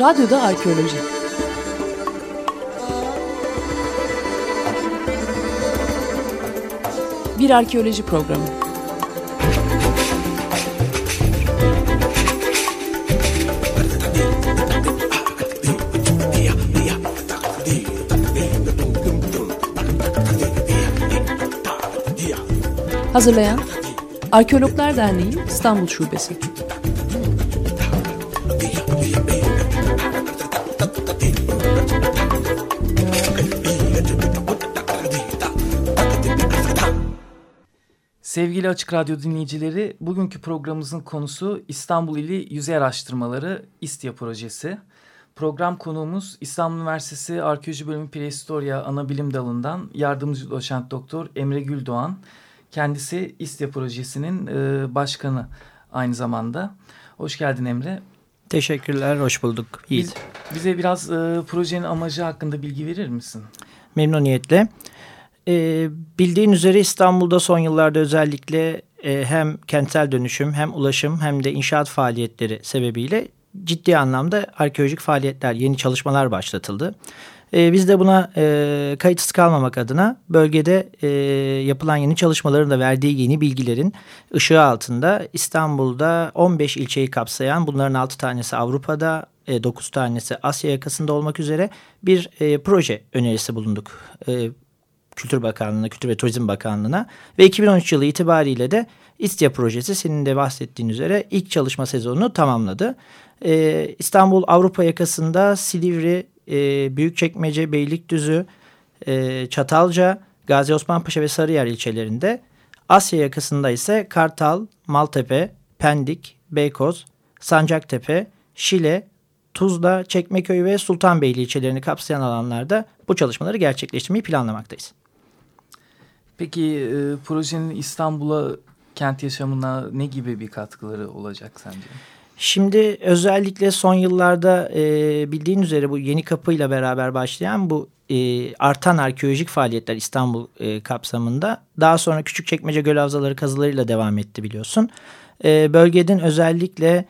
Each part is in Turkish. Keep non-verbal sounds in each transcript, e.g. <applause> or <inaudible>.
Radyoda Arkeoloji Bir arkeoloji programı. Hazırlayan Arkeologlar Derneği İstanbul Şubesi. Sevgili Açık Radyo dinleyicileri, bugünkü programımızın konusu İstanbul İli Yüzey Araştırmaları İSTİA projesi. Program konuğumuz İstanbul Üniversitesi Arkeoloji Bölümü Prehistoria Anabilim Dalı'ndan yardımcı doçent doktor Emre Güldoğan. Kendisi İSTİA projesinin e, başkanı aynı zamanda. Hoş geldin Emre. Teşekkürler, hoş bulduk. Biz, bize biraz e, projenin amacı hakkında bilgi verir misin? Memnuniyetle. E, bildiğin üzere İstanbul'da son yıllarda özellikle e, hem kentsel dönüşüm hem ulaşım hem de inşaat faaliyetleri sebebiyle ciddi anlamda arkeolojik faaliyetler, yeni çalışmalar başlatıldı. E, biz de buna e, kayıtsız kalmamak adına bölgede e, yapılan yeni çalışmaların da verdiği yeni bilgilerin ışığı altında İstanbul'da 15 ilçeyi kapsayan bunların 6 tanesi Avrupa'da, 9 e, tanesi Asya yakasında olmak üzere bir e, proje önerisi bulunduk. E, Kültür Bakanlığı'na, Kültür ve Turizm Bakanlığı'na ve 2013 yılı itibariyle de İSTİA projesi senin de bahsettiğin üzere ilk çalışma sezonunu tamamladı. Ee, İstanbul Avrupa yakasında Silivri, e, Büyükçekmece, Beylikdüzü, e, Çatalca, Gazi Osmanpaşa ve Sarıyer ilçelerinde, Asya yakasında ise Kartal, Maltepe, Pendik, Beykoz, Sancaktepe, Şile, Tuzla, Çekmeköy ve Sultanbeyli ilçelerini kapsayan alanlarda bu çalışmaları gerçekleştirmeyi planlamaktayız. Peki e, projenin İstanbul'a kent yaşamına ne gibi bir katkıları olacak sence? Şimdi özellikle son yıllarda e, bildiğin üzere bu yeni kapıyla beraber başlayan bu e, artan arkeolojik faaliyetler İstanbul e, kapsamında daha sonra Küçükçekmece Göl Havzaları kazılarıyla devam etti biliyorsun. E, bölgenin özellikle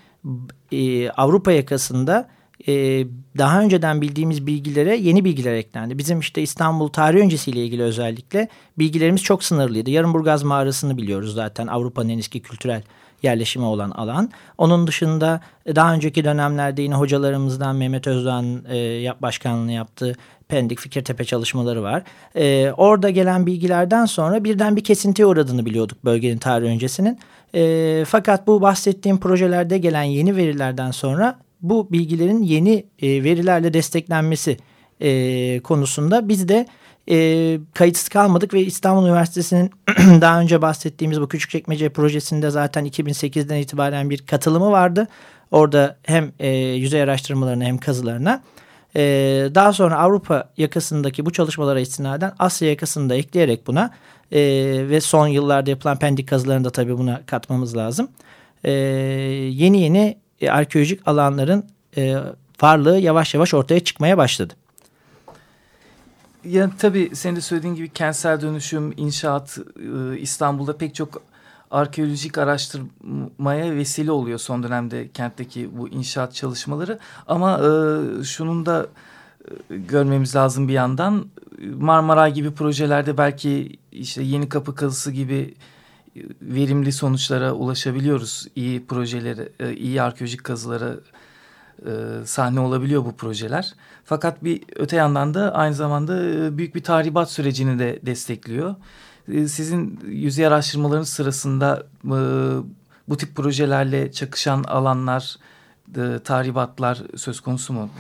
e, Avrupa yakasında e, daha önceden bildiğimiz bilgilere yeni bilgiler eklendi. Bizim işte İstanbul tarih öncesiyle ilgili özellikle bilgilerimiz çok sınırlıydı. Yarımburgaz mağarasını biliyoruz zaten Avrupa'nın en eski kültürel yerleşimi olan alan. Onun dışında daha önceki dönemlerde yine hocalarımızdan Mehmet Özdoğan e, başkanlığını yaptığı Pendik Fikirtepe çalışmaları var. E, orada gelen bilgilerden sonra birden bir kesintiye uğradığını biliyorduk bölgenin tarih öncesinin. E, fakat bu bahsettiğim projelerde gelen yeni verilerden sonra bu bilgilerin yeni e, verilerle desteklenmesi e, konusunda biz de e, kayıtsız kalmadık ve İstanbul Üniversitesi'nin <clears throat> daha önce bahsettiğimiz bu Küçükçekmece projesinde zaten 2008'den itibaren bir katılımı vardı. Orada hem e, yüzey araştırmalarına hem kazılarına. E, daha sonra Avrupa yakasındaki bu çalışmalara istinaden Asya yakasını da ekleyerek buna e, ve son yıllarda yapılan pendik kazılarını da tabii buna katmamız lazım. E, yeni yeni e, arkeolojik alanların e, varlığı yavaş yavaş ortaya çıkmaya başladı. Yani tabii senin de söylediğin gibi kentsel dönüşüm, inşaat e, İstanbul'da pek çok arkeolojik araştırmaya vesile oluyor son dönemde kentteki bu inşaat çalışmaları. Ama e, şunun da e, görmemiz lazım bir yandan Marmaray gibi projelerde belki işte yeni kapı kazısı gibi verimli sonuçlara ulaşabiliyoruz. İyi projeleri, e, iyi arkeolojik kazılara e, sahne olabiliyor bu projeler. Fakat bir öte yandan da aynı zamanda büyük bir tahribat sürecini de destekliyor. Sizin yüzey araştırmaların sırasında bu tip projelerle çakışan alanlar, tahribatlar söz konusu mu?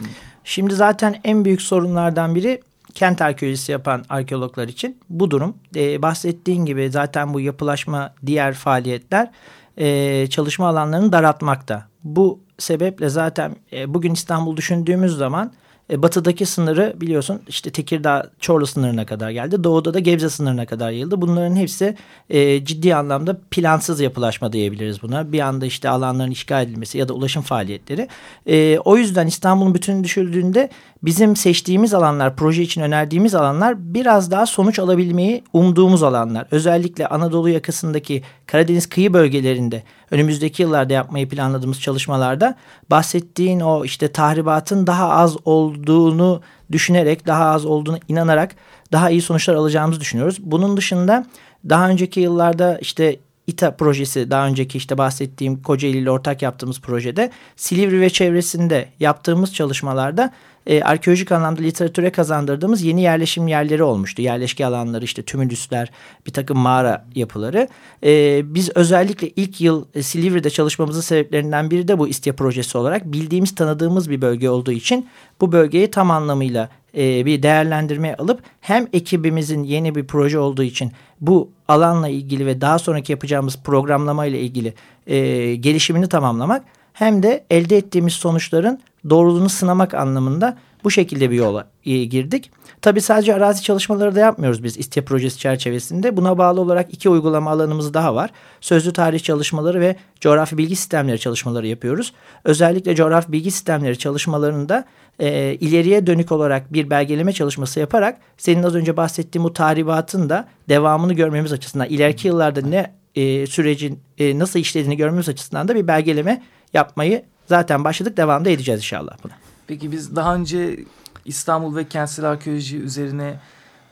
Şimdi zaten en büyük sorunlardan biri kent arkeolojisi yapan arkeologlar için bu durum. E, bahsettiğin gibi zaten bu yapılaşma diğer faaliyetler e, çalışma alanlarını daraltmakta. Bu sebeple zaten e, bugün İstanbul düşündüğümüz zaman e, batıdaki sınırı biliyorsun işte Tekirdağ Çorlu sınırına kadar geldi. Doğuda da Gebze sınırına kadar yayıldı. Bunların hepsi e, ciddi anlamda plansız yapılaşma diyebiliriz buna. Bir anda işte alanların işgal edilmesi ya da ulaşım faaliyetleri. E, o yüzden İstanbul'un bütünü düşüldüğünde bizim seçtiğimiz alanlar, proje için önerdiğimiz alanlar biraz daha sonuç alabilmeyi umduğumuz alanlar. Özellikle Anadolu yakasındaki Karadeniz kıyı bölgelerinde önümüzdeki yıllarda yapmayı planladığımız çalışmalarda bahsettiğin o işte tahribatın daha az olduğunu düşünerek, daha az olduğunu inanarak daha iyi sonuçlar alacağımızı düşünüyoruz. Bunun dışında daha önceki yıllarda işte İTA projesi daha önceki işte bahsettiğim Kocaeli ile ortak yaptığımız projede Silivri ve çevresinde yaptığımız çalışmalarda e, arkeolojik anlamda literatüre kazandırdığımız yeni yerleşim yerleri olmuştu. Yerleşke alanları işte tümülüsler bir takım mağara yapıları. E, biz özellikle ilk yıl e, Silivri'de çalışmamızın sebeplerinden biri de bu İSTİA projesi olarak bildiğimiz tanıdığımız bir bölge olduğu için bu bölgeyi tam anlamıyla e, bir değerlendirmeye alıp hem ekibimizin yeni bir proje olduğu için bu alanla ilgili ve daha sonraki yapacağımız programlama ile ilgili e, gelişimini tamamlamak hem de elde ettiğimiz sonuçların doğruluğunu sınamak anlamında bu şekilde bir yola girdik. Tabii sadece arazi çalışmaları da yapmıyoruz biz İSTİA projesi çerçevesinde. Buna bağlı olarak iki uygulama alanımız daha var. Sözlü tarih çalışmaları ve coğrafi bilgi sistemleri çalışmaları yapıyoruz. Özellikle coğrafi bilgi sistemleri çalışmalarında e, ileriye dönük olarak bir belgeleme çalışması yaparak senin az önce bahsettiğin bu tahribatın da devamını görmemiz açısından ileriki yıllarda ne e, sürecin e, nasıl işlediğini görmemiz açısından da bir belgeleme yapmayı zaten başladık. Devamda edeceğiz inşallah buna. Peki biz daha önce İstanbul ve kentsel arkeoloji üzerine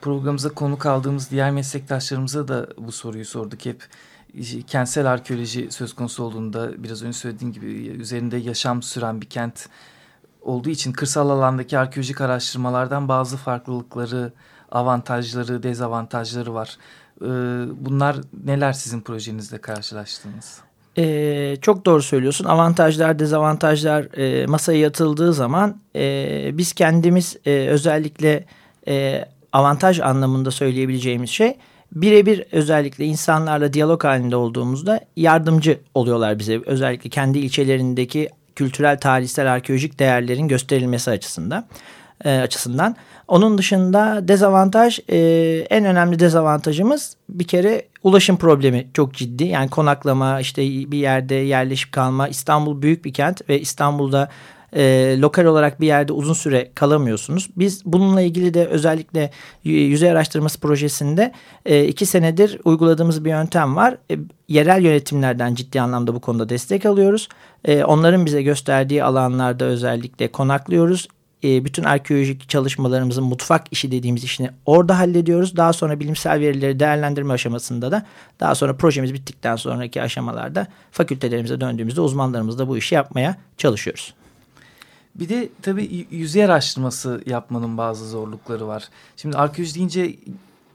programımıza konuk aldığımız diğer meslektaşlarımıza da bu soruyu sorduk hep. Kentsel arkeoloji söz konusu olduğunda biraz önce söylediğim gibi üzerinde yaşam süren bir kent olduğu için kırsal alandaki arkeolojik araştırmalardan bazı farklılıkları, avantajları, dezavantajları var. Ee, bunlar neler sizin projenizde karşılaştığınız? Ee, çok doğru söylüyorsun. Avantajlar, dezavantajlar e, masaya yatıldığı zaman e, biz kendimiz e, özellikle e, avantaj anlamında söyleyebileceğimiz şey birebir özellikle insanlarla diyalog halinde olduğumuzda yardımcı oluyorlar bize. Özellikle kendi ilçelerindeki kültürel, tarihsel, arkeolojik değerlerin gösterilmesi açısından. E, açısından. Onun dışında dezavantaj e, en önemli dezavantajımız bir kere ulaşım problemi çok ciddi. Yani konaklama işte bir yerde yerleşip kalma. İstanbul büyük bir kent ve İstanbul'da e, lokal olarak bir yerde uzun süre kalamıyorsunuz. Biz bununla ilgili de özellikle yüzey araştırması projesinde e, iki senedir uyguladığımız bir yöntem var. E, yerel yönetimlerden ciddi anlamda bu konuda destek alıyoruz. E, onların bize gösterdiği alanlarda özellikle konaklıyoruz e, bütün arkeolojik çalışmalarımızın mutfak işi dediğimiz işini orada hallediyoruz. Daha sonra bilimsel verileri değerlendirme aşamasında da daha sonra projemiz bittikten sonraki aşamalarda fakültelerimize döndüğümüzde uzmanlarımızla bu işi yapmaya çalışıyoruz. Bir de tabii yüzey araştırması yapmanın bazı zorlukları var. Şimdi arkeoloji deyince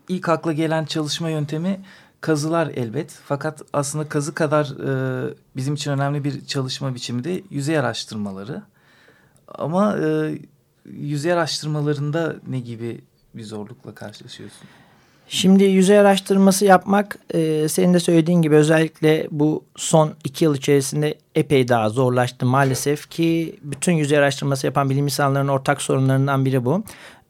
ilk akla gelen çalışma yöntemi kazılar elbet. Fakat aslında kazı kadar e, bizim için önemli bir çalışma biçimi de yüzey araştırmaları. Ama e, yüzey araştırmalarında ne gibi bir zorlukla karşılaşıyorsun? Şimdi yüzey araştırması yapmak e, senin de söylediğin gibi özellikle bu son iki yıl içerisinde epey daha zorlaştı maalesef ki bütün yüzey araştırması yapan bilim insanlarının ortak sorunlarından biri bu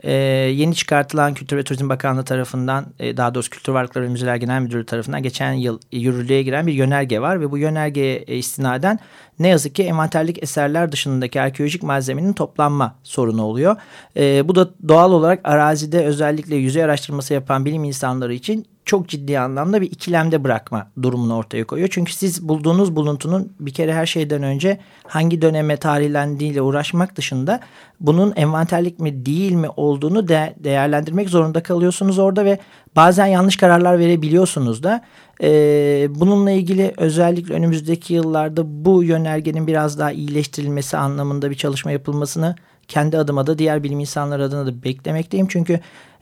e, yeni çıkartılan Kültür ve Turizm Bakanlığı tarafından e, daha doğrusu Kültür Varlıkları ve Müzeler Genel Müdürlüğü tarafından geçen yıl yürürlüğe giren bir yönerge var ve bu yönergeye e, istinaden ne yazık ki envanterlik eserler dışındaki arkeolojik malzemenin toplanma sorunu oluyor. E, bu da doğal olarak arazide özellikle yüzey araştırması yapan bilim insanları için çok ciddi anlamda bir ikilemde bırakma durumunu ortaya koyuyor. Çünkü siz bulduğunuz buluntunun bir kere her şeyden önce hangi döneme tarihlendiğiyle uğraşmak dışında bunun envanterlik mi değil mi olduğunu de değerlendirmek zorunda kalıyorsunuz orada ve bazen yanlış kararlar verebiliyorsunuz da. Ee, bununla ilgili özellikle önümüzdeki yıllarda bu yönergenin biraz daha iyileştirilmesi anlamında bir çalışma yapılmasını kendi adıma da diğer bilim insanları adına da beklemekteyim. Çünkü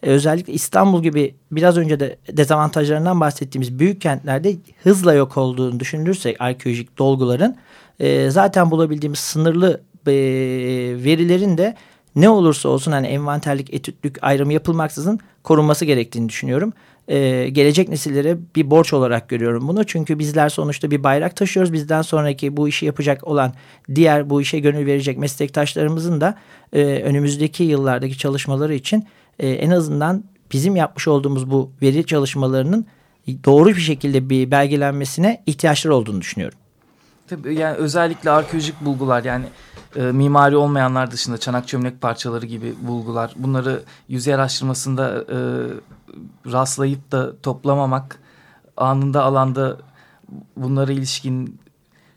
e, özellikle İstanbul gibi biraz önce de dezavantajlarından bahsettiğimiz büyük kentlerde hızla yok olduğunu düşünürsek arkeolojik dolguların e, zaten bulabildiğimiz sınırlı e, verilerin de ne olursa olsun hani envanterlik, etütlük ayrımı yapılmaksızın korunması gerektiğini düşünüyorum. Ee, gelecek nesillere bir borç olarak görüyorum bunu. Çünkü bizler sonuçta bir bayrak taşıyoruz. Bizden sonraki bu işi yapacak olan diğer bu işe gönül verecek meslektaşlarımızın da e, önümüzdeki yıllardaki çalışmaları için e, en azından bizim yapmış olduğumuz bu veri çalışmalarının doğru bir şekilde bir belgelenmesine ihtiyaçları olduğunu düşünüyorum. Tabii yani özellikle arkeolojik bulgular yani e, mimari olmayanlar dışında çanak çömlek parçaları gibi bulgular bunları yüzey araştırmasında e, rastlayıp da toplamamak anında alanda bunlara ilişkin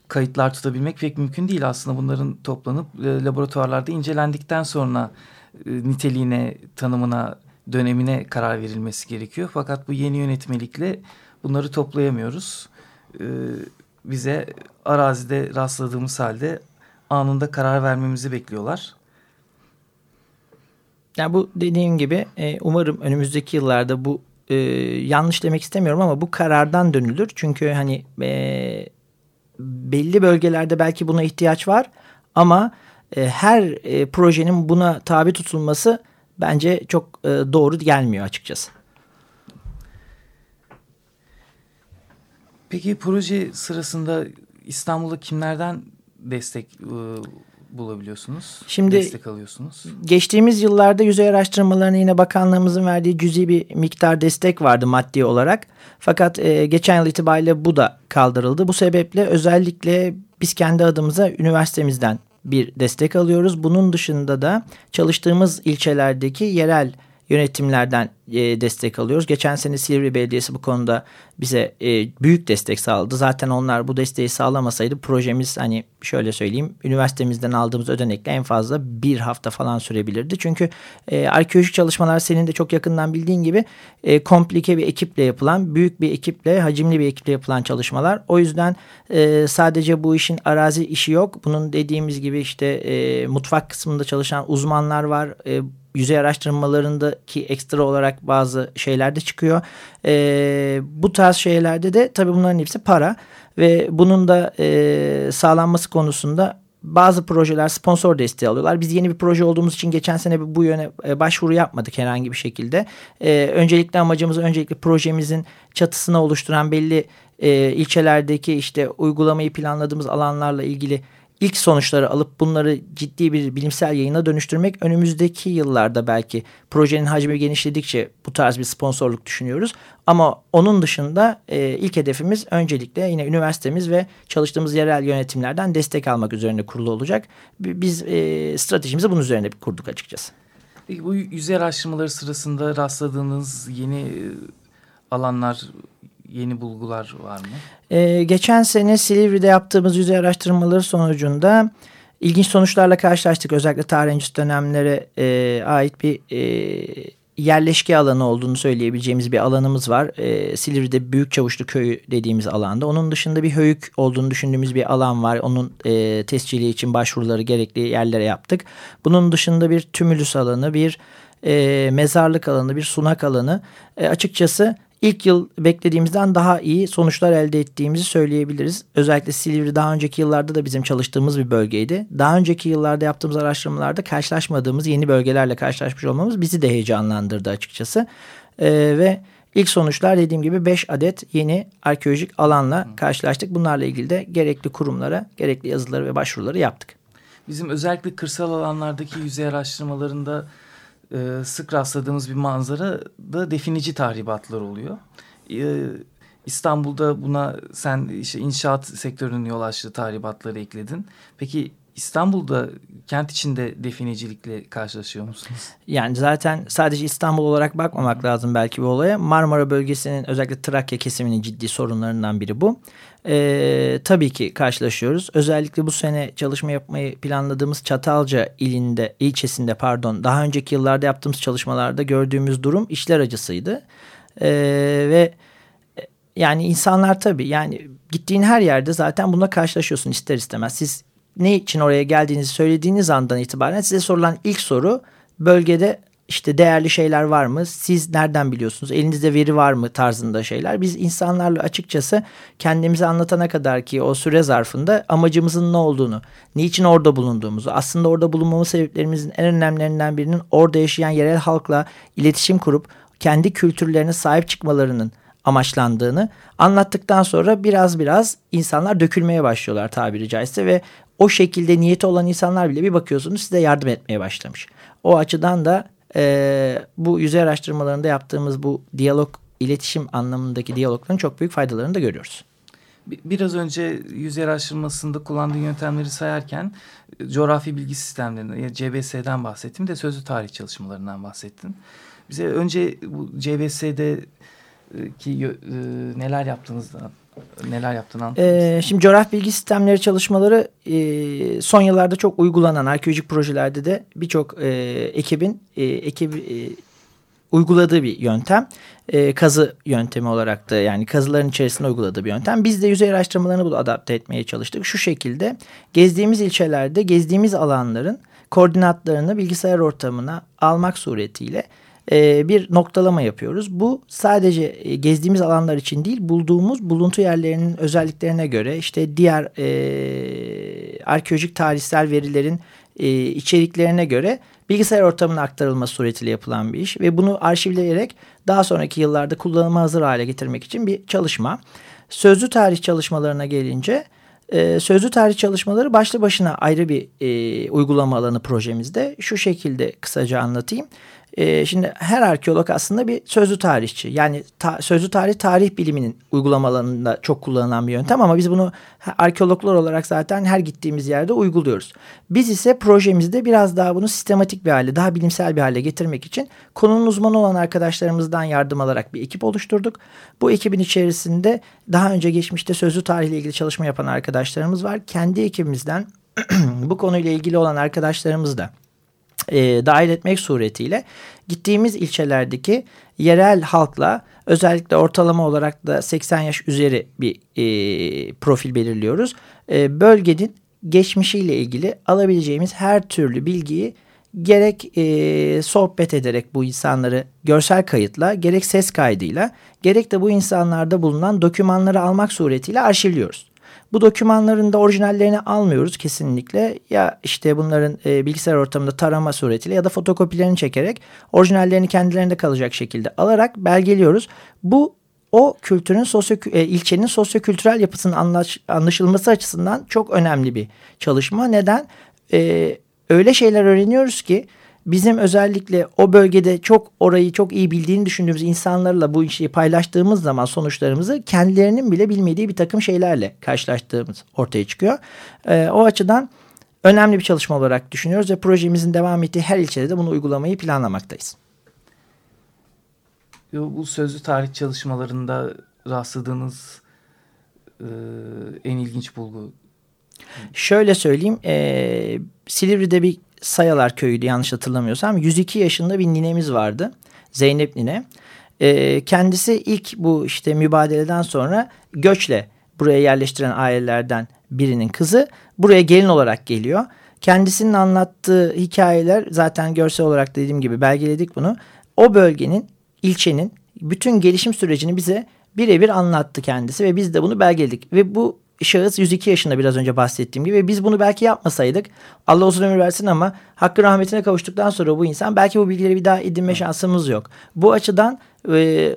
kayıtlar tutabilmek pek mümkün değil aslında bunların toplanıp e, laboratuvarlarda incelendikten sonra e, niteliğine tanımına dönemine karar verilmesi gerekiyor fakat bu yeni yönetmelikle bunları toplayamıyoruz. E, bize arazide rastladığımız halde anında karar vermemizi bekliyorlar. Yani bu dediğim gibi e, umarım önümüzdeki yıllarda bu e, yanlış demek istemiyorum ama bu karardan dönülür. Çünkü hani e, belli bölgelerde belki buna ihtiyaç var ama e, her e, projenin buna tabi tutulması bence çok e, doğru gelmiyor açıkçası. Peki proje sırasında İstanbul'da kimlerden destek e, bulabiliyorsunuz? Şimdi destek alıyorsunuz. Geçtiğimiz yıllarda yüzey araştırmalarına yine bakanlığımızın verdiği cüzi bir miktar destek vardı maddi olarak. Fakat e, geçen yıl itibariyle bu da kaldırıldı. Bu sebeple özellikle biz kendi adımıza üniversitemizden bir destek alıyoruz. Bunun dışında da çalıştığımız ilçelerdeki yerel yönetimlerden e, destek alıyoruz. Geçen sene Silivri Belediyesi bu konuda bize e, büyük destek sağladı. Zaten onlar bu desteği sağlamasaydı projemiz hani şöyle söyleyeyim üniversitemizden aldığımız ödenekle en fazla bir hafta falan sürebilirdi. Çünkü e, arkeolojik çalışmalar senin de çok yakından bildiğin gibi komplike bir ekiple yapılan büyük bir ekiple hacimli bir ekiple yapılan çalışmalar. O yüzden sadece bu işin arazi işi yok. Bunun dediğimiz gibi işte mutfak kısmında çalışan uzmanlar var. E, yüzey araştırmalarındaki ekstra olarak bazı şeyler de çıkıyor. E, bu tarz şeylerde de tabii bunların hepsi para ve bunun da e, sağlanması konusunda bazı projeler sponsor desteği alıyorlar. Biz yeni bir proje olduğumuz için geçen sene bu yöne e, başvuru yapmadık herhangi bir şekilde. Ee, öncelikle amacımız öncelikle projemizin çatısını oluşturan belli e, ilçelerdeki işte uygulamayı planladığımız alanlarla ilgili ilk sonuçları alıp bunları ciddi bir bilimsel yayına dönüştürmek önümüzdeki yıllarda belki projenin hacmi genişledikçe bu tarz bir sponsorluk düşünüyoruz. Ama onun dışında e, ilk hedefimiz öncelikle yine üniversitemiz ve çalıştığımız yerel yönetimlerden destek almak üzerine kurulu olacak. Biz e, stratejimizi bunun üzerine kurduk açıkçası. Peki bu yüzey araştırmaları sırasında rastladığınız yeni e, alanlar yeni bulgular var mı? Ee, geçen sene Silivri'de yaptığımız yüzey araştırmaları sonucunda ilginç sonuçlarla karşılaştık. Özellikle tarih dönemlere e, ait bir e, yerleşke alanı olduğunu söyleyebileceğimiz bir alanımız var. E, Silivri'de Büyük Çavuşlu Köyü dediğimiz alanda. Onun dışında bir höyük olduğunu düşündüğümüz bir alan var. Onun e, tescili için başvuruları gerekli yerlere yaptık. Bunun dışında bir tümülüs alanı, bir e, mezarlık alanı, bir sunak alanı. E, açıkçası ilk yıl beklediğimizden daha iyi sonuçlar elde ettiğimizi söyleyebiliriz. Özellikle Silivri daha önceki yıllarda da bizim çalıştığımız bir bölgeydi. Daha önceki yıllarda yaptığımız araştırmalarda karşılaşmadığımız yeni bölgelerle karşılaşmış olmamız bizi de heyecanlandırdı açıkçası. Ee, ve ilk sonuçlar dediğim gibi 5 adet yeni arkeolojik alanla karşılaştık. Bunlarla ilgili de gerekli kurumlara gerekli yazıları ve başvuruları yaptık. Bizim özellikle kırsal alanlardaki yüzey araştırmalarında e, sık rastladığımız bir manzara da definici tahribatlar oluyor. E, İstanbul'da buna sen işte inşaat sektörünün yol açtığı tahribatları ekledin. Peki İstanbul'da kent içinde definicilikle karşılaşıyor musunuz? Yani zaten sadece İstanbul olarak bakmamak lazım belki bu olaya. Marmara bölgesinin özellikle Trakya kesiminin ciddi sorunlarından biri bu. Ee, tabii ki karşılaşıyoruz. Özellikle bu sene çalışma yapmayı planladığımız Çatalca ilinde, ilçesinde pardon daha önceki yıllarda yaptığımız çalışmalarda gördüğümüz durum işler acısıydı. Ee, ve yani insanlar tabii yani gittiğin her yerde zaten bununla karşılaşıyorsun ister istemez. Siz ne için oraya geldiğinizi söylediğiniz andan itibaren size sorulan ilk soru bölgede işte değerli şeyler var mı? Siz nereden biliyorsunuz? Elinizde veri var mı tarzında şeyler. Biz insanlarla açıkçası kendimizi anlatana kadar ki o süre zarfında amacımızın ne olduğunu, niçin orada bulunduğumuzu, aslında orada bulunmamız sebeplerimizin en önemlilerinden birinin orada yaşayan yerel halkla iletişim kurup kendi kültürlerine sahip çıkmalarının amaçlandığını anlattıktan sonra biraz biraz insanlar dökülmeye başlıyorlar tabiri caizse ve o şekilde niyeti olan insanlar bile bir bakıyorsunuz size yardım etmeye başlamış. O açıdan da e, bu yüzey araştırmalarında yaptığımız bu diyalog, iletişim anlamındaki diyalogların çok büyük faydalarını da görüyoruz. Biraz önce yüzey araştırmasında kullandığı yöntemleri sayarken e, coğrafi bilgi sistemlerinden, CBS'den bahsettim de sözlü tarih çalışmalarından bahsettin. Bize önce bu CBS'de ki e, neler yaptığınızdan neler yaptığını ee, Şimdi coğrafi bilgi sistemleri çalışmaları e, son yıllarda çok uygulanan arkeolojik projelerde de birçok e, ekibin e, ekip, e, uyguladığı bir yöntem. E, kazı yöntemi olarak da yani kazıların içerisinde uyguladığı bir yöntem. Biz de yüzey araştırmalarını bunu adapte etmeye çalıştık. Şu şekilde gezdiğimiz ilçelerde gezdiğimiz alanların koordinatlarını bilgisayar ortamına almak suretiyle e, bir noktalama yapıyoruz. Bu sadece e, gezdiğimiz alanlar için değil bulduğumuz buluntu yerlerinin özelliklerine göre işte diğer e, arkeolojik tarihsel verilerin e, içeriklerine göre bilgisayar ortamına aktarılması suretiyle yapılan bir iş. Ve bunu arşivleyerek daha sonraki yıllarda kullanıma hazır hale getirmek için bir çalışma. Sözlü tarih çalışmalarına gelince... E, sözlü tarih çalışmaları başlı başına ayrı bir e, uygulama alanı projemizde. Şu şekilde kısaca anlatayım. E, şimdi her arkeolog aslında bir sözlü tarihçi. Yani ta, sözlü tarih tarih biliminin uygulamalarında çok kullanılan bir yöntem ama biz bunu arkeologlar olarak zaten her gittiğimiz yerde uyguluyoruz. Biz ise projemizde biraz daha bunu sistematik bir hale, daha bilimsel bir hale getirmek için konunun uzmanı olan arkadaşlarımızdan yardım alarak bir ekip oluşturduk. Bu ekibin içerisinde daha önce geçmişte sözlü tarihle ilgili çalışma yapan arkadaşlarımız var. Kendi ekibimizden <clears throat> bu konuyla ilgili olan arkadaşlarımız da e, dahil etmek suretiyle gittiğimiz ilçelerdeki yerel halkla özellikle ortalama olarak da 80 yaş üzeri bir e, profil belirliyoruz. E, bölgenin geçmişiyle ilgili alabileceğimiz her türlü bilgiyi gerek e, sohbet ederek bu insanları görsel kayıtla gerek ses kaydıyla gerek de bu insanlarda bulunan dokümanları almak suretiyle arşivliyoruz. Bu dokümanların da orijinallerini almıyoruz kesinlikle. Ya işte bunların e, bilgisayar ortamında tarama suretiyle ya da fotokopilerini çekerek orijinallerini kendilerinde kalacak şekilde alarak belgeliyoruz. Bu o kültürün sosyo e, ilçenin sosyokültürel yapısının anlaş, anlaşılması açısından çok önemli bir çalışma. Neden? E, öyle şeyler öğreniyoruz ki bizim özellikle o bölgede çok orayı çok iyi bildiğini düşündüğümüz insanlarla bu işi paylaştığımız zaman sonuçlarımızı kendilerinin bile bilmediği bir takım şeylerle karşılaştığımız ortaya çıkıyor. E, o açıdan önemli bir çalışma olarak düşünüyoruz ve projemizin devam ettiği her ilçede de bunu uygulamayı planlamaktayız. Bu sözlü tarih çalışmalarında rastladığınız e, en ilginç bulgu? Şöyle söyleyeyim, e, Silivri'de bir Sayalar köyüydü yanlış hatırlamıyorsam. 102 yaşında bir ninemiz vardı. Zeynep nine. E, kendisi ilk bu işte mübadeleden sonra göçle buraya yerleştiren ailelerden birinin kızı buraya gelin olarak geliyor. Kendisinin anlattığı hikayeler zaten görsel olarak dediğim gibi belgeledik bunu. O bölgenin, ilçenin bütün gelişim sürecini bize birebir anlattı kendisi ve biz de bunu belgeledik. Ve bu şahıs 102 yaşında biraz önce bahsettiğim gibi. Biz bunu belki yapmasaydık Allah uzun ömür versin ama hakkı rahmetine kavuştuktan sonra bu insan belki bu bilgileri bir daha edinme şansımız yok. Bu açıdan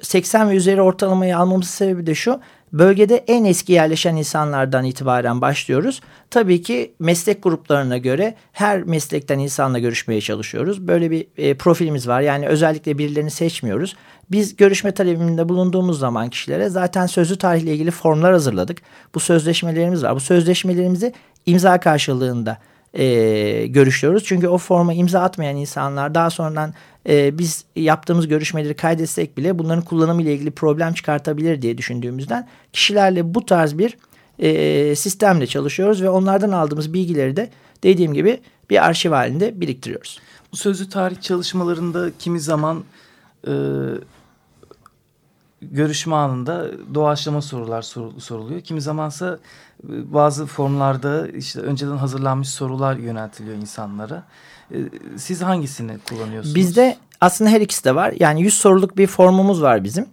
80 ve üzeri ortalamayı almamızın sebebi de şu. Bölgede en eski yerleşen insanlardan itibaren başlıyoruz. Tabii ki meslek gruplarına göre her meslekten insanla görüşmeye çalışıyoruz. Böyle bir e, profilimiz var. Yani özellikle birilerini seçmiyoruz. Biz görüşme talebinde bulunduğumuz zaman kişilere zaten sözlü tarihle ilgili formlar hazırladık. Bu sözleşmelerimiz var. Bu sözleşmelerimizi imza karşılığında e, görüşüyoruz. Çünkü o forma imza atmayan insanlar daha sonradan e, biz yaptığımız görüşmeleri kaydetsek bile bunların kullanımı ile ilgili problem çıkartabilir diye düşündüğümüzden kişilerle bu tarz bir e, sistemle çalışıyoruz ve onlardan aldığımız bilgileri de dediğim gibi bir arşiv halinde biriktiriyoruz. Bu sözlü tarih çalışmalarında kimi zaman e, görüşme anında doğaçlama sorular soruluyor. Kimi zamansa e, bazı formlarda işte önceden hazırlanmış sorular yöneltiliyor insanlara. E, siz hangisini kullanıyorsunuz? Bizde aslında her ikisi de var. Yani 100 soruluk bir formumuz var bizim.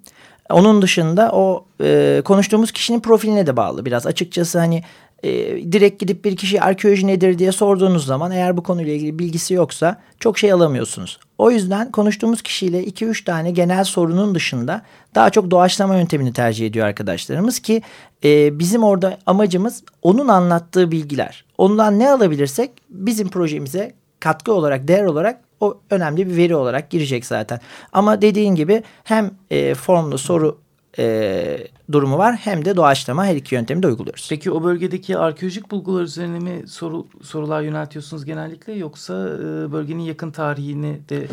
Onun dışında o e, konuştuğumuz kişinin profiline de bağlı biraz. Açıkçası hani e, direkt gidip bir kişi arkeoloji nedir diye sorduğunuz zaman eğer bu konuyla ilgili bilgisi yoksa çok şey alamıyorsunuz. O yüzden konuştuğumuz kişiyle 2-3 tane genel sorunun dışında daha çok doğaçlama yöntemini tercih ediyor arkadaşlarımız ki e, bizim orada amacımız onun anlattığı bilgiler. Ondan ne alabilirsek bizim projemize katkı olarak, değer olarak o önemli bir veri olarak girecek zaten. Ama dediğin gibi hem e, formlu soru e, durumu var hem de doğaçlama her iki yöntemi de uyguluyoruz. Peki o bölgedeki arkeolojik bulgular üzerine mi soru, sorular yöneltiyorsunuz genellikle yoksa e, bölgenin yakın tarihini de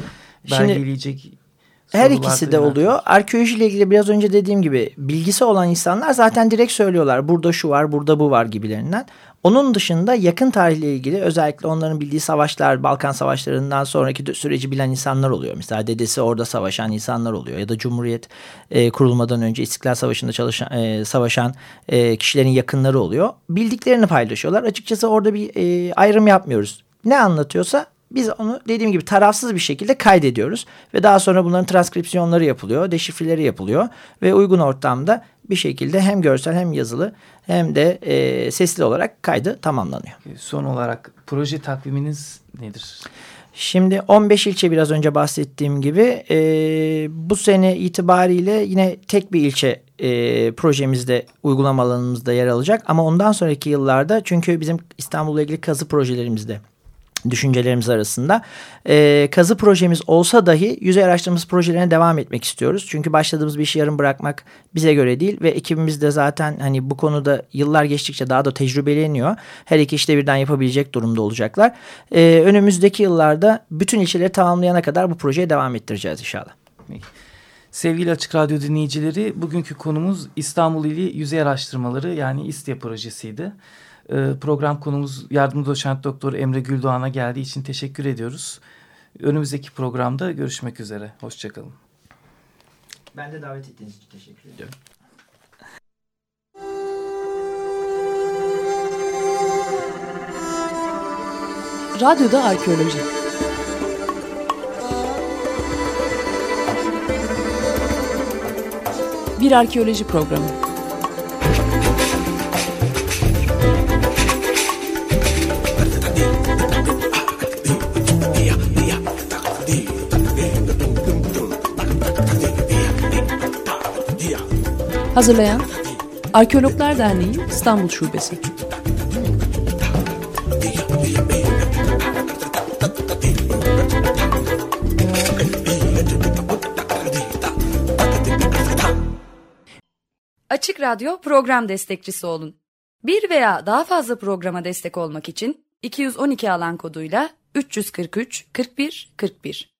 belgeleyecek Şimdi, her ikisi de oluyor. Arkeolojiyle ilgili biraz önce dediğim gibi bilgisi olan insanlar zaten direkt söylüyorlar. Burada şu var, burada bu var gibilerinden. Onun dışında yakın tarihle ilgili özellikle onların bildiği savaşlar, Balkan savaşlarından sonraki süreci bilen insanlar oluyor. Mesela dedesi orada savaşan insanlar oluyor ya da Cumhuriyet e, kurulmadan önce İstiklal Savaşı'nda çalışan, e, savaşan e, kişilerin yakınları oluyor. Bildiklerini paylaşıyorlar. Açıkçası orada bir e, ayrım yapmıyoruz. Ne anlatıyorsa biz onu dediğim gibi tarafsız bir şekilde kaydediyoruz ve daha sonra bunların transkripsiyonları yapılıyor, deşifreleri yapılıyor ve uygun ortamda bir şekilde hem görsel hem yazılı hem de e, sesli olarak kaydı tamamlanıyor. Son olarak proje takviminiz nedir? Şimdi 15 ilçe biraz önce bahsettiğim gibi e, bu sene itibariyle yine tek bir ilçe e, projemizde uygulama alanımızda yer alacak. Ama ondan sonraki yıllarda çünkü bizim İstanbul'la ilgili kazı projelerimizde düşüncelerimiz arasında. E, kazı projemiz olsa dahi yüzey araştırması projelerine devam etmek istiyoruz. Çünkü başladığımız bir işi yarım bırakmak bize göre değil ve ekibimiz de zaten hani bu konuda yıllar geçtikçe daha da tecrübeleniyor. Her iki işte birden yapabilecek durumda olacaklar. E, önümüzdeki yıllarda bütün ilçeleri tamamlayana kadar bu projeye devam ettireceğiz inşallah. Sevgili Açık Radyo dinleyicileri, bugünkü konumuz İstanbul İli Yüzey Araştırmaları yani İSTİA projesiydi. Ee, program konumuz yardımcı doçent doktor Emre Güldoğan'a geldiği için teşekkür ediyoruz. Önümüzdeki programda görüşmek üzere. Hoşçakalın. Ben de davet ettiğiniz için teşekkür ediyorum. Radyoda Arkeoloji Bir arkeoloji programı. Hazırlayan Arkeologlar Derneği İstanbul Şubesi. Açık Radyo program destekçisi olun. Bir veya daha fazla programa destek olmak için 212 alan koduyla 343 41 41